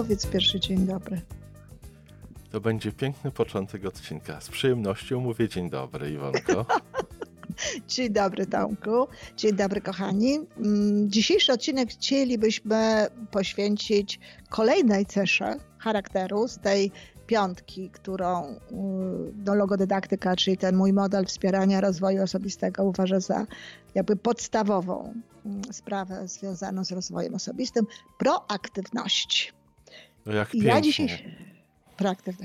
powiedz pierwszy dzień dobry. To będzie piękny początek odcinka. Z przyjemnością mówię dzień dobry, Iwonko. Dzień dobry, Tomku. Dzień dobry, kochani. Mm, dzisiejszy odcinek chcielibyśmy poświęcić kolejnej cesze charakteru z tej piątki, którą y, no, logodydaktyka, czyli ten mój model wspierania rozwoju osobistego uważa za jakby podstawową mm, sprawę związaną z rozwojem osobistym, proaktywność. No jak pięknie. Ja dzisiaj.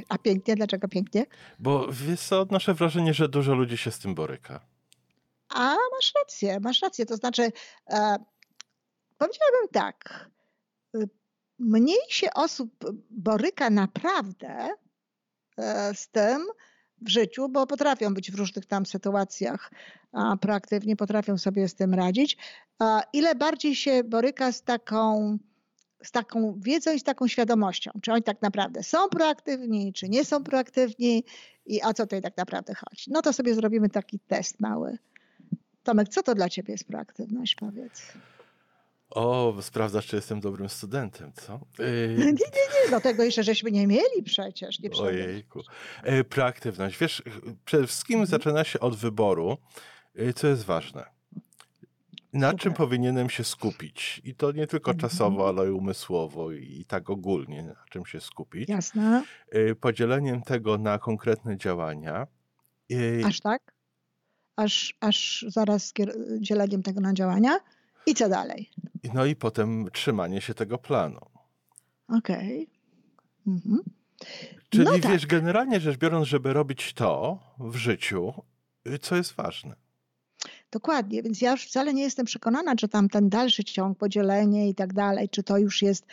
A pięknie? Dlaczego pięknie? Bo wiesz co, odnoszę wrażenie, że dużo ludzi się z tym boryka. A masz rację, masz rację. To znaczy, e, powiedziałabym tak, y, mniej się osób boryka naprawdę e, z tym w życiu, bo potrafią być w różnych tam sytuacjach a, proaktywnie, potrafią sobie z tym radzić. A, ile bardziej się boryka z taką, z taką wiedzą i z taką świadomością, czy oni tak naprawdę są proaktywni, czy nie są proaktywni i o co tutaj tak naprawdę chodzi. No to sobie zrobimy taki test mały. Tomek, co to dla ciebie jest proaktywność, powiedz? O, sprawdzasz, czy jestem dobrym studentem, co? Yy... Nie, nie, nie, do tego jeszcze żeśmy nie mieli przecież. Nie Ojejku. Yy, proaktywność. Wiesz, przede wszystkim zaczyna się od wyboru, yy, co jest ważne. Na Super. czym powinienem się skupić? I to nie tylko mhm. czasowo, ale i umysłowo i tak ogólnie, na czym się skupić. Jasne. Yy, podzieleniem tego na konkretne działania. Yy, Aż tak? Aż, aż zaraz dzieleniem tego na działania? I co dalej? No i potem trzymanie się tego planu. Okej. Okay. Mhm. Czyli no wiesz, tak. generalnie rzecz biorąc, żeby robić to w życiu, y, co jest ważne. Dokładnie, więc ja już wcale nie jestem przekonana, czy tam ten dalszy ciąg, podzielenie i tak dalej, czy to już jest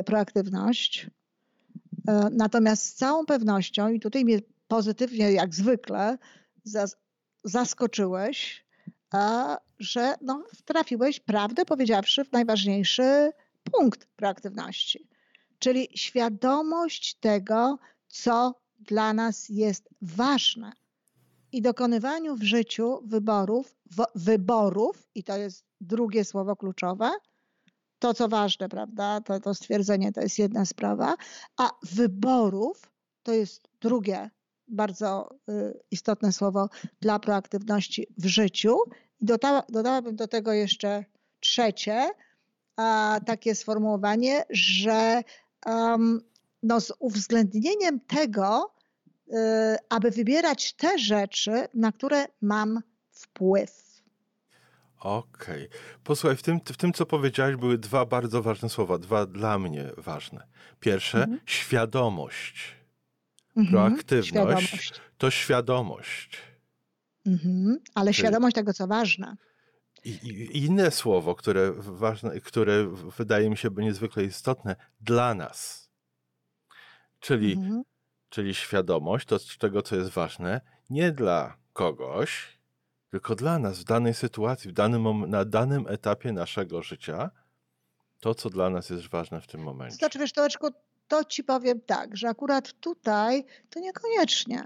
y, proaktywność. Y, natomiast z całą pewnością, i tutaj mnie pozytywnie jak zwykle zas zaskoczyłeś, że no, trafiłeś, prawdę powiedziawszy, w najważniejszy punkt proaktywności, czyli świadomość tego, co dla nas jest ważne. I dokonywaniu w życiu wyborów, wyborów, i to jest drugie słowo kluczowe, to co ważne, prawda, to, to stwierdzenie to jest jedna sprawa, a wyborów to jest drugie bardzo y, istotne słowo dla proaktywności w życiu. I dodała, dodałabym do tego jeszcze trzecie, a, takie sformułowanie, że um, no, z uwzględnieniem tego, aby wybierać te rzeczy, na które mam wpływ. Okej. Okay. Posłuchaj, w tym, w tym, co powiedziałeś, były dwa bardzo ważne słowa, dwa dla mnie ważne. Pierwsze, mhm. świadomość. Mhm. Proaktywność świadomość. to świadomość. Mhm. Ale świadomość tego, co ważne. I, inne słowo, które, ważne, które wydaje mi się być niezwykle istotne dla nas. Czyli, mhm. Czyli świadomość to tego, co jest ważne, nie dla kogoś, tylko dla nas w danej sytuacji, w danym, na danym etapie naszego życia, to, co dla nas jest ważne w tym momencie. Znaczy, wiesz, Tołeczku, to ci powiem tak, że akurat tutaj to niekoniecznie.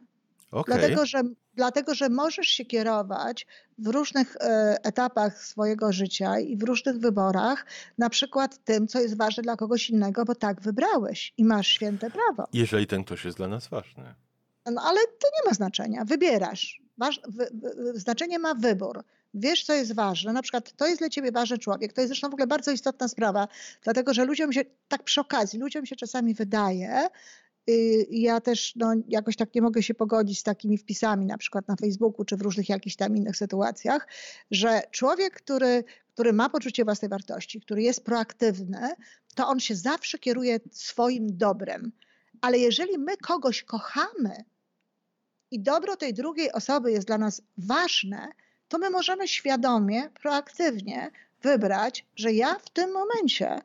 Okay. Dlatego, że, dlatego, że możesz się kierować w różnych e, etapach swojego życia i w różnych wyborach, na przykład tym, co jest ważne dla kogoś innego, bo tak wybrałeś i masz święte prawo. Jeżeli ten ktoś jest dla nas ważny. No ale to nie ma znaczenia. Wybierasz. Waż, znaczenie ma wybór. Wiesz, co jest ważne. Na przykład to jest dla ciebie ważny człowiek. To jest zresztą w ogóle bardzo istotna sprawa, dlatego że ludziom się, tak przy okazji, ludziom się czasami wydaje, ja też no, jakoś tak nie mogę się pogodzić z takimi wpisami, na przykład na Facebooku czy w różnych jakichś tam innych sytuacjach, że człowiek, który, który ma poczucie własnej wartości, który jest proaktywny, to on się zawsze kieruje swoim dobrem. Ale jeżeli my kogoś kochamy, i dobro tej drugiej osoby jest dla nas ważne, to my możemy świadomie, proaktywnie wybrać, że ja w tym momencie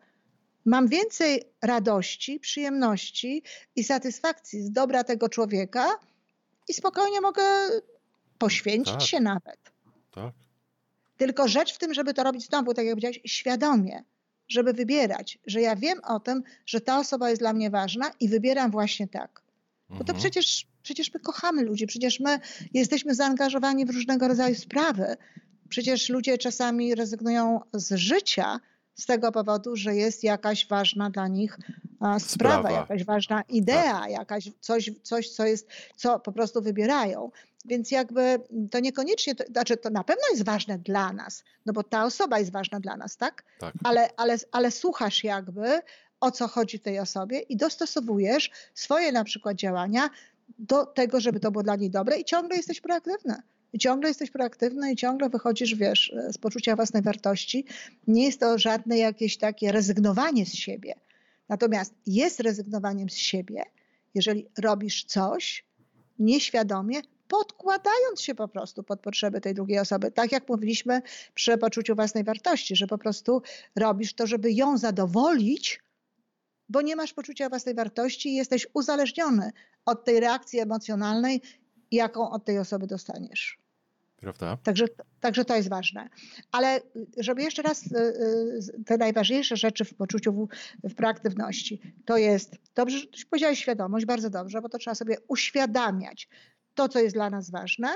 mam więcej radości, przyjemności i satysfakcji z dobra tego człowieka i spokojnie mogę poświęcić tak. się nawet. Tak. Tylko rzecz w tym, żeby to robić znowu, tak jak powiedziałeś, świadomie, żeby wybierać, że ja wiem o tym, że ta osoba jest dla mnie ważna i wybieram właśnie tak. Bo to mhm. przecież Przecież my kochamy ludzi, przecież my jesteśmy zaangażowani w różnego rodzaju sprawy. Przecież ludzie czasami rezygnują z życia z tego powodu, że jest jakaś ważna dla nich sprawa, sprawa. jakaś ważna idea, tak. jakaś coś, coś, co jest, co po prostu wybierają. Więc jakby to niekoniecznie, to, znaczy to na pewno jest ważne dla nas, no bo ta osoba jest ważna dla nas, tak? tak. Ale, ale, ale słuchasz jakby, o co chodzi tej osobie i dostosowujesz swoje na przykład działania do tego, żeby to było dla niej dobre i ciągle jesteś proaktywny. Ciągle jesteś proaktywny i ciągle wychodzisz, wiesz, z poczucia własnej wartości. Nie jest to żadne jakieś takie rezygnowanie z siebie. Natomiast jest rezygnowaniem z siebie, jeżeli robisz coś nieświadomie, podkładając się po prostu pod potrzeby tej drugiej osoby. Tak jak mówiliśmy przy poczuciu własnej wartości, że po prostu robisz to, żeby ją zadowolić, bo nie masz poczucia własnej wartości i jesteś uzależniony od tej reakcji emocjonalnej, jaką od tej osoby dostaniesz. Prawda? Także, także to jest ważne. Ale żeby jeszcze raz y, y, te najważniejsze rzeczy w poczuciu, w, w proaktywności, to jest, dobrze, że powiedziałeś świadomość, bardzo dobrze, bo to trzeba sobie uświadamiać to, co jest dla nas ważne.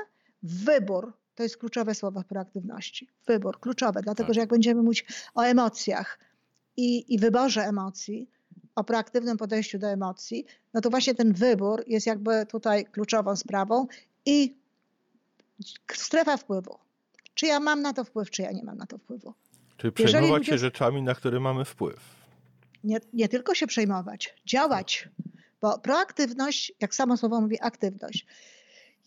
Wybór to jest kluczowe słowo w proaktywności. Wybór, kluczowe, dlatego tak. że jak będziemy mówić o emocjach i, i wyborze emocji, o proaktywnym podejściu do emocji, no to właśnie ten wybór jest jakby tutaj kluczową sprawą i strefa wpływu. Czy ja mam na to wpływ, czy ja nie mam na to wpływu. Czyli przejmować ludzie... się rzeczami, na które mamy wpływ. Nie, nie tylko się przejmować, działać. Bo proaktywność, jak samo słowo mówi, aktywność,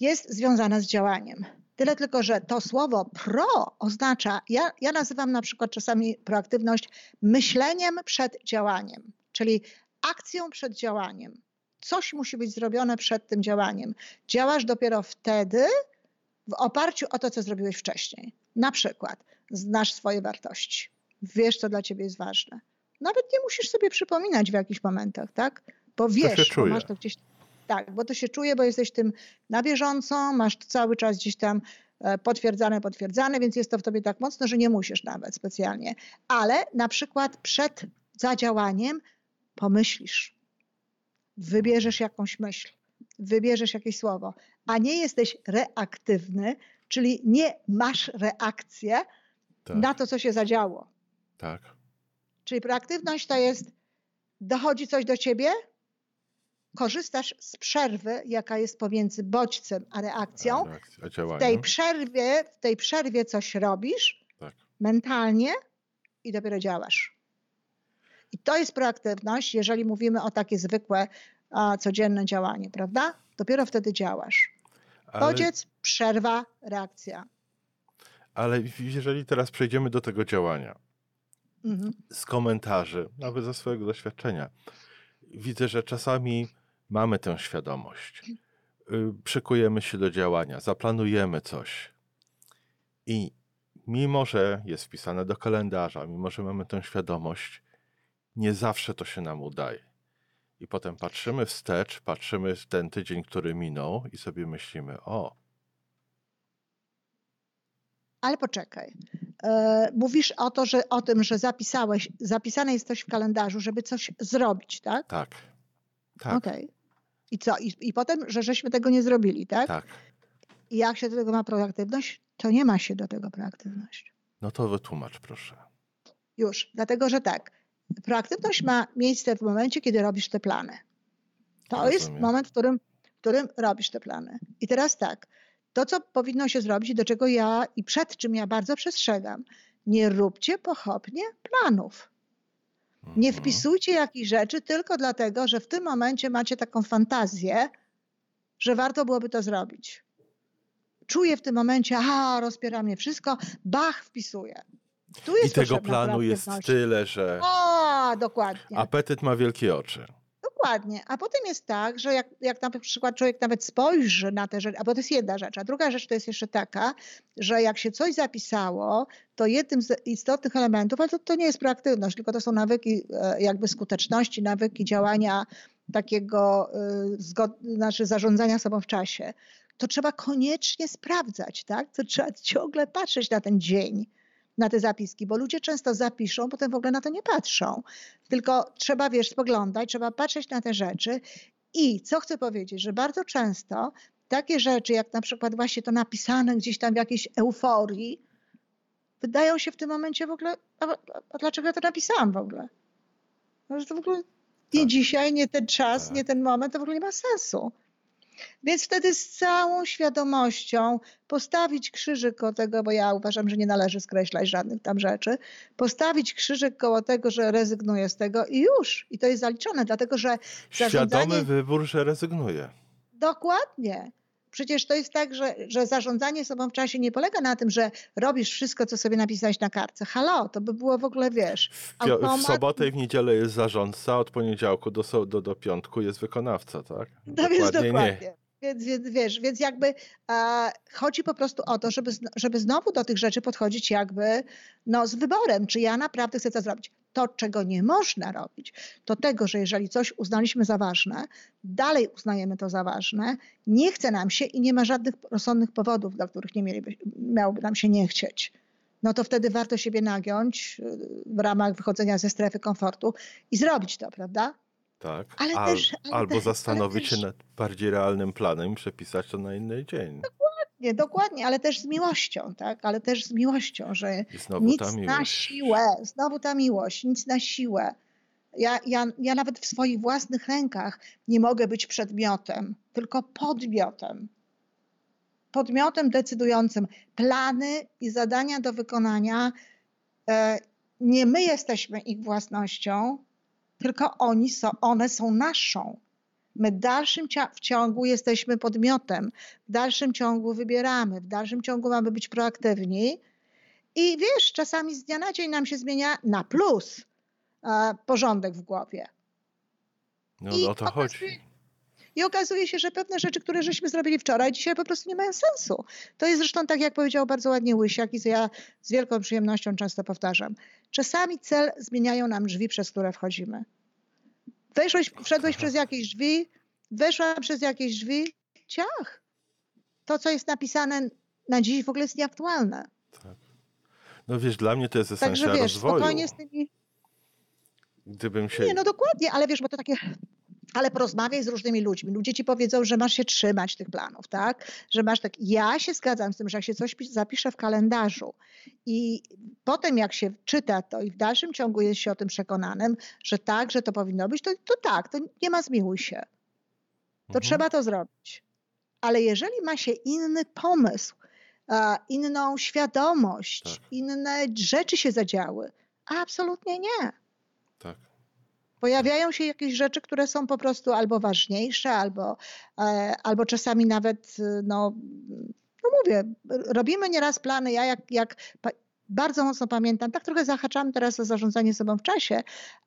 jest związana z działaniem. Tyle tylko, że to słowo pro oznacza, ja, ja nazywam na przykład czasami proaktywność myśleniem przed działaniem czyli akcją przed działaniem. Coś musi być zrobione przed tym działaniem. Działasz dopiero wtedy, w oparciu o to, co zrobiłeś wcześniej. Na przykład, znasz swoje wartości, wiesz, co dla ciebie jest ważne. Nawet nie musisz sobie przypominać w jakichś momentach, tak? Bo wiesz, bo masz to gdzieś. Tak, bo to się czuje, bo jesteś tym na bieżąco, masz to cały czas gdzieś tam e, potwierdzane, potwierdzane, więc jest to w tobie tak mocno, że nie musisz nawet specjalnie. Ale na przykład przed zadziałaniem pomyślisz, wybierzesz jakąś myśl, wybierzesz jakieś słowo, a nie jesteś reaktywny, czyli nie masz reakcję tak. na to, co się zadziało. Tak. Czyli proaktywność to jest, dochodzi coś do ciebie, korzystasz z przerwy, jaka jest pomiędzy bodźcem a reakcją. A, a w tej przerwie, w tej przerwie coś robisz tak. mentalnie i dopiero działasz. I to jest proaktywność, jeżeli mówimy o takie zwykłe, a, codzienne działanie, prawda? Dopiero wtedy działasz. Bodziec, Ale... przerwa, reakcja. Ale jeżeli teraz przejdziemy do tego działania, mhm. z komentarzy, nawet ze swojego doświadczenia, widzę, że czasami mamy tę świadomość. Y, przykujemy się do działania, zaplanujemy coś. I mimo, że jest wpisane do kalendarza, mimo, że mamy tę świadomość, nie zawsze to się nam udaje. I potem patrzymy wstecz, patrzymy w ten tydzień, który minął i sobie myślimy, o. Ale poczekaj. E, mówisz o, to, że, o tym, że zapisałeś, zapisane jest coś w kalendarzu, żeby coś zrobić, tak? Tak. tak. Okej. Okay. I co? I, I potem, że żeśmy tego nie zrobili, tak? Tak. I jak się do tego ma proaktywność, to nie ma się do tego proaktywność. No to wytłumacz, proszę. Już, dlatego że tak. Proaktywność ma miejsce w momencie, kiedy robisz te plany. To Rozumiem. jest moment, w którym, w którym robisz te plany. I teraz tak, to co powinno się zrobić, do czego ja i przed czym ja bardzo przestrzegam, nie róbcie pochopnie planów. Nie mhm. wpisujcie jakichś rzeczy tylko dlatego, że w tym momencie macie taką fantazję, że warto byłoby to zrobić. Czuję w tym momencie, aha, rozpiera mnie wszystko, bach, wpisuję. I tego planu jest tyle, że. O, dokładnie. Apetyt ma wielkie oczy. Dokładnie. A potem jest tak, że jak, jak na przykład człowiek nawet spojrzy na te rzeczy, a bo to jest jedna rzecz, a druga rzecz to jest jeszcze taka, że jak się coś zapisało, to jednym z istotnych elementów, ale to, to nie jest proaktywność, tylko to są nawyki e, jakby skuteczności, nawyki działania takiego e, zgod, znaczy zarządzania sobą w czasie, to trzeba koniecznie sprawdzać, tak? To trzeba ciągle patrzeć na ten dzień na te zapiski, bo ludzie często zapiszą, potem w ogóle na to nie patrzą. Tylko trzeba, wiesz, spoglądać, trzeba patrzeć na te rzeczy i co chcę powiedzieć, że bardzo często takie rzeczy, jak na przykład właśnie to napisane gdzieś tam w jakiejś euforii, wydają się w tym momencie w ogóle, a, a dlaczego ja to napisałam w ogóle? No, że to w ogóle Nie tak. dzisiaj, nie ten czas, tak. nie ten moment, to w ogóle nie ma sensu. Więc wtedy z całą świadomością postawić krzyżyk koło tego, bo ja uważam, że nie należy skreślać żadnych tam rzeczy, postawić krzyżyk koło tego, że rezygnuję z tego i już. I to jest zaliczone, dlatego że Świadomy wybór, że rezygnuje. Dokładnie. Przecież to jest tak, że, że zarządzanie sobą w czasie nie polega na tym, że robisz wszystko, co sobie napisałeś na kartce. Halo, to by było w ogóle, wiesz... Automat... W sobotę i w niedzielę jest zarządca, od poniedziałku do, do, do piątku jest wykonawca, tak? No dokładnie więc dokładnie. Nie. Więc, więc wiesz, więc jakby e, chodzi po prostu o to, żeby, żeby znowu do tych rzeczy podchodzić jakby no, z wyborem, czy ja naprawdę chcę to zrobić. To, czego nie można robić, to tego, że jeżeli coś uznaliśmy za ważne, dalej uznajemy to za ważne, nie chce nam się i nie ma żadnych rozsądnych powodów, dla których nie mieliby, miałoby nam się nie chcieć no to wtedy warto siebie nagiąć y, w ramach wychodzenia ze strefy komfortu i zrobić to, prawda? Tak. Ale Al, też, ale albo też, zastanowić ale się nad bardziej realnym planem i przepisać to na inny dzień. Dokładnie, dokładnie, ale też z miłością, tak? Ale też z miłością, że nic na siłę, znowu ta miłość, nic na siłę. Ja, ja, ja nawet w swoich własnych rękach nie mogę być przedmiotem, tylko podmiotem. Podmiotem decydującym. Plany i zadania do wykonania, e, nie my jesteśmy ich własnością, tylko oni są, one są naszą. My w dalszym ciągu jesteśmy podmiotem, w dalszym ciągu wybieramy, w dalszym ciągu mamy być proaktywni. I wiesz, czasami z dnia na dzień nam się zmienia na plus e, porządek w głowie. No, I o to chodzi. I okazuje się, że pewne rzeczy, które żeśmy zrobili wczoraj, dzisiaj po prostu nie mają sensu. To jest zresztą tak, jak powiedział bardzo ładnie Łysiak i ja z wielką przyjemnością często powtarzam. Czasami cel zmieniają nam drzwi, przez które wchodzimy. Weszłeś, wszedłeś przez jakieś drzwi, weszła przez jakieś drzwi, ciach. To, co jest napisane na dziś w ogóle jest nieaktualne. Tak. No wiesz, dla mnie to jest esencja Także wiesz, rozwoju. spokojnie z tymi... Gdybym się... Nie, no dokładnie, ale wiesz, bo to takie ale porozmawiaj z różnymi ludźmi. Ludzie ci powiedzą, że masz się trzymać tych planów, tak? Że masz tak. Ja się zgadzam z tym, że jak się coś zapisze w kalendarzu i potem jak się czyta to i w dalszym ciągu jest się o tym przekonanym, że tak, że to powinno być, to, to tak, to nie ma zmiłuj się. To mhm. trzeba to zrobić. Ale jeżeli ma się inny pomysł, inną świadomość, tak. inne rzeczy się zadziały, absolutnie nie. Tak. Pojawiają się jakieś rzeczy, które są po prostu albo ważniejsze, albo, e, albo czasami nawet, e, no, no mówię, robimy nieraz plany. Ja jak, jak bardzo mocno pamiętam, tak trochę zahaczam teraz o zarządzanie sobą w czasie,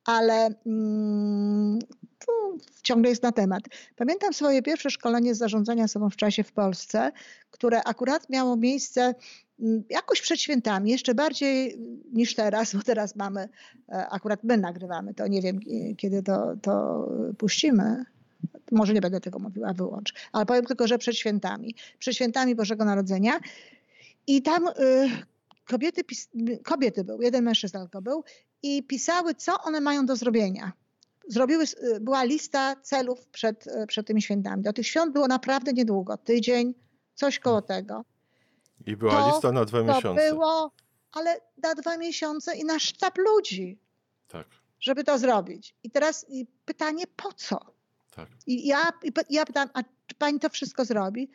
ale mm, ciągle jest na temat. Pamiętam swoje pierwsze szkolenie z zarządzania sobą w czasie w Polsce, które akurat miało miejsce jakoś przed świętami, jeszcze bardziej niż teraz, bo teraz mamy, e, akurat my nagrywamy to, nie wiem kiedy to, to puścimy. Może nie będę tego mówiła, wyłącz. Ale powiem tylko, że przed świętami. Przed świętami Bożego Narodzenia. I tam y, kobiety, kobiety był, jeden mężczyzna tylko był i pisały, co one mają do zrobienia. Zrobiły, była lista celów przed, przed tymi świętami. Do tych świąt było naprawdę niedługo, tydzień, coś koło tego. I była to, lista na dwa miesiące. było, ale na dwa miesiące i na sztab ludzi. Tak. Żeby to zrobić. I teraz pytanie, po co? Tak. I ja, ja pytam, a czy pani to wszystko zrobi?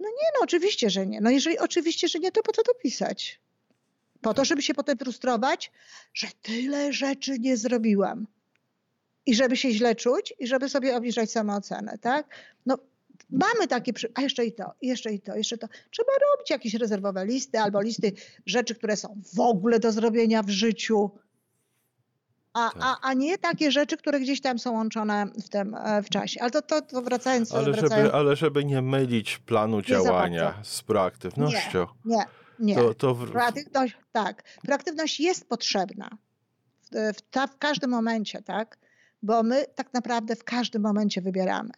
No nie, no oczywiście, że nie. No jeżeli oczywiście, że nie, to po co to pisać? Po to, żeby się potem frustrować, że tyle rzeczy nie zrobiłam. I żeby się źle czuć i żeby sobie obniżać samoocenę, tak? No, mamy takie, a jeszcze i to, jeszcze i to, jeszcze to. Trzeba robić jakieś rezerwowe listy albo listy rzeczy, które są w ogóle do zrobienia w życiu, a, tak. a, a nie takie rzeczy, które gdzieś tam są łączone w tym e, w czasie. Ale to, to, to wracając... Ale, wracając, żeby, ale żeby nie mylić planu działania z proaktywnością. Nie, nie. Nie. To, to w... Proaktywność, tak. Proaktywność jest potrzebna w, w, ta, w każdym momencie, tak? Bo my tak naprawdę w każdym momencie wybieramy.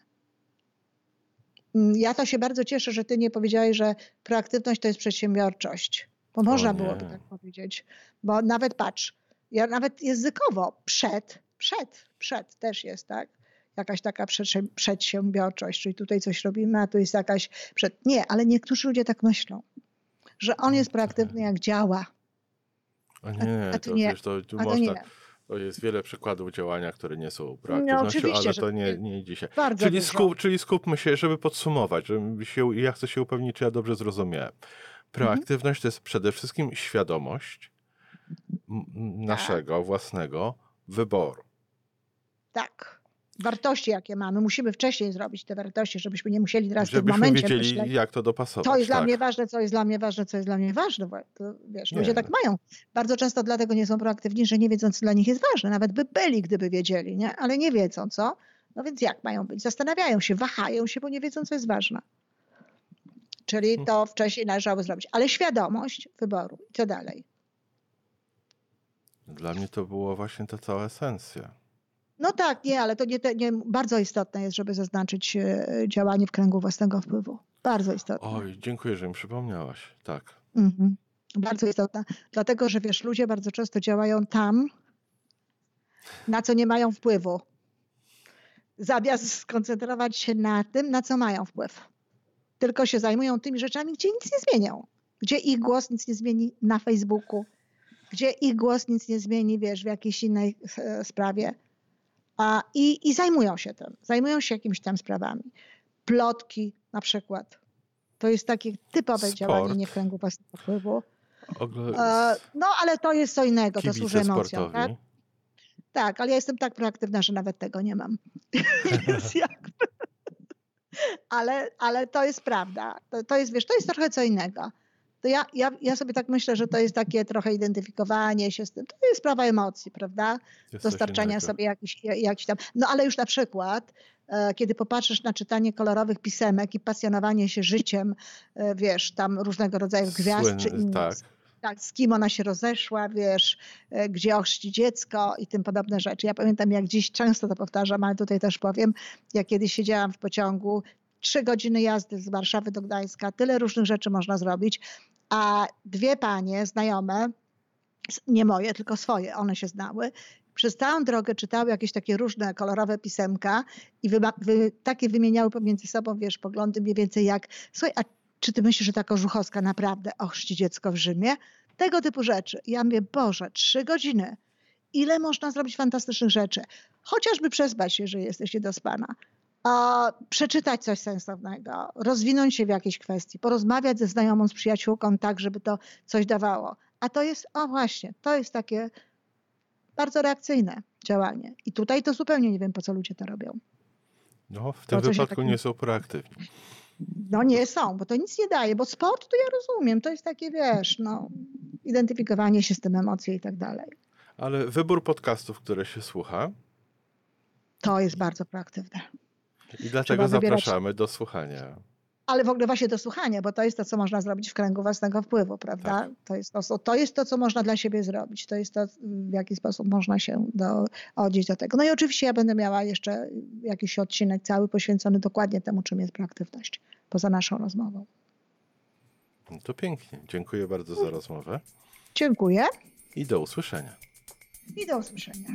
Mm, ja to się bardzo cieszę, że ty nie powiedziałeś, że proaktywność to jest przedsiębiorczość. Bo można byłoby tak powiedzieć. Bo nawet patrz, ja nawet językowo przed, przed, przed też jest, tak? Jakaś taka przedsiębiorczość, czyli tutaj coś robimy, a tu jest jakaś przed. Nie, ale niektórzy ludzie tak myślą że on jest proaktywny jak działa. A nie, a, a to, nie. Wiesz, to, tu można, To jest wiele przykładów działania, które nie są proaktywnością, no, ale to nie, nie dzisiaj. Czyli, skup, czyli skupmy się, żeby podsumować, żeby się, ja chcę się upewnić, czy ja dobrze zrozumiałem. Proaktywność mhm. to jest przede wszystkim świadomość naszego tak. własnego wyboru. Tak wartości, jakie mamy. Musimy wcześniej zrobić te wartości, żebyśmy nie musieli teraz Żebyśmy w tym momencie wiedzieli, myśleć. jak to dopasować. To jest tak. dla mnie ważne, co jest dla mnie ważne, co jest dla mnie ważne. To, wiesz, nie. ludzie tak mają. Bardzo często dlatego nie są proaktywni, że nie wiedzą, co dla nich jest ważne. Nawet by byli, gdyby wiedzieli, nie? ale nie wiedzą, co? No więc jak mają być? Zastanawiają się, wahają się, bo nie wiedzą, co jest ważne. Czyli hmm. to wcześniej należało zrobić. Ale świadomość wyboru. I co dalej? Dla mnie to było właśnie ta cała esencja. No tak, nie, ale to nie, nie, bardzo istotne jest, żeby zaznaczyć e, działanie w kręgu własnego wpływu. Bardzo istotne. Oj, dziękuję, że mi przypomniałaś. Tak. Mhm. Bardzo istotne. Dlatego, że wiesz, ludzie bardzo często działają tam, na co nie mają wpływu. Zamiast skoncentrować się na tym, na co mają wpływ. Tylko się zajmują tymi rzeczami, gdzie nic nie zmienią. Gdzie ich głos nic nie zmieni na Facebooku, gdzie ich głos nic nie zmieni, wiesz, w jakiejś innej e, sprawie a, i, I zajmują się tym, zajmują się jakimiś tam sprawami. Plotki na przykład. To jest takie typowe Sport. działanie nie w kręgu własnego wpływu. E, no, ale to jest co innego, to służy emocjom. Tak? tak, ale ja jestem tak proaktywna, że nawet tego nie mam. Więc jakby... ale, ale to jest prawda. To, to jest, wiesz, to jest trochę co innego to ja, ja, ja sobie tak myślę, że to jest takie trochę identyfikowanie się z tym. To jest sprawa emocji, prawda? Jest Dostarczania sobie jakiś, jakiś tam. No ale już na przykład, e, kiedy popatrzysz na czytanie kolorowych pisemek i pasjonowanie się życiem, e, wiesz, tam różnego rodzaju gwiazd czy innych. Tak. Tak, z kim ona się rozeszła, wiesz, e, gdzie ochrzci dziecko i tym podobne rzeczy. Ja pamiętam, jak dziś często to powtarzam, ale tutaj też powiem, jak kiedyś siedziałam w pociągu, trzy godziny jazdy z Warszawy do Gdańska, tyle różnych rzeczy można zrobić a dwie panie znajome, nie moje, tylko swoje, one się znały, przez całą drogę czytały jakieś takie różne kolorowe pisemka i wy, wy, takie wymieniały pomiędzy sobą, wiesz, poglądy mniej więcej jak, słuchaj, a czy ty myślisz, że ta Kożuchowska naprawdę ochrzci dziecko w Rzymie? Tego typu rzeczy. Ja mówię, Boże, trzy godziny. Ile można zrobić fantastycznych rzeczy? Chociażby przespać się, że jesteś niedospana przeczytać coś sensownego, rozwinąć się w jakiejś kwestii, porozmawiać ze znajomą, z przyjaciółką tak, żeby to coś dawało. A to jest, o właśnie, to jest takie bardzo reakcyjne działanie. I tutaj to zupełnie nie wiem, po co ludzie to robią. No, w tym wypadku tak... nie są proaktywni. No nie są, bo to nic nie daje, bo sport to ja rozumiem, to jest takie, wiesz, no, identyfikowanie się z tym emocje i tak dalej. Ale wybór podcastów, które się słucha? To jest bardzo proaktywne. I dlatego zapraszamy do słuchania. Ale w ogóle właśnie do słuchania, bo to jest to, co można zrobić w kręgu własnego wpływu, prawda? Tak. To, jest to, to jest to, co można dla siebie zrobić. To jest to, w jaki sposób można się do, odnieść do tego. No i oczywiście ja będę miała jeszcze jakiś odcinek cały poświęcony dokładnie temu, czym jest proaktywność, poza naszą rozmową. No to pięknie. Dziękuję bardzo za rozmowę. Dziękuję. I do usłyszenia. I do usłyszenia.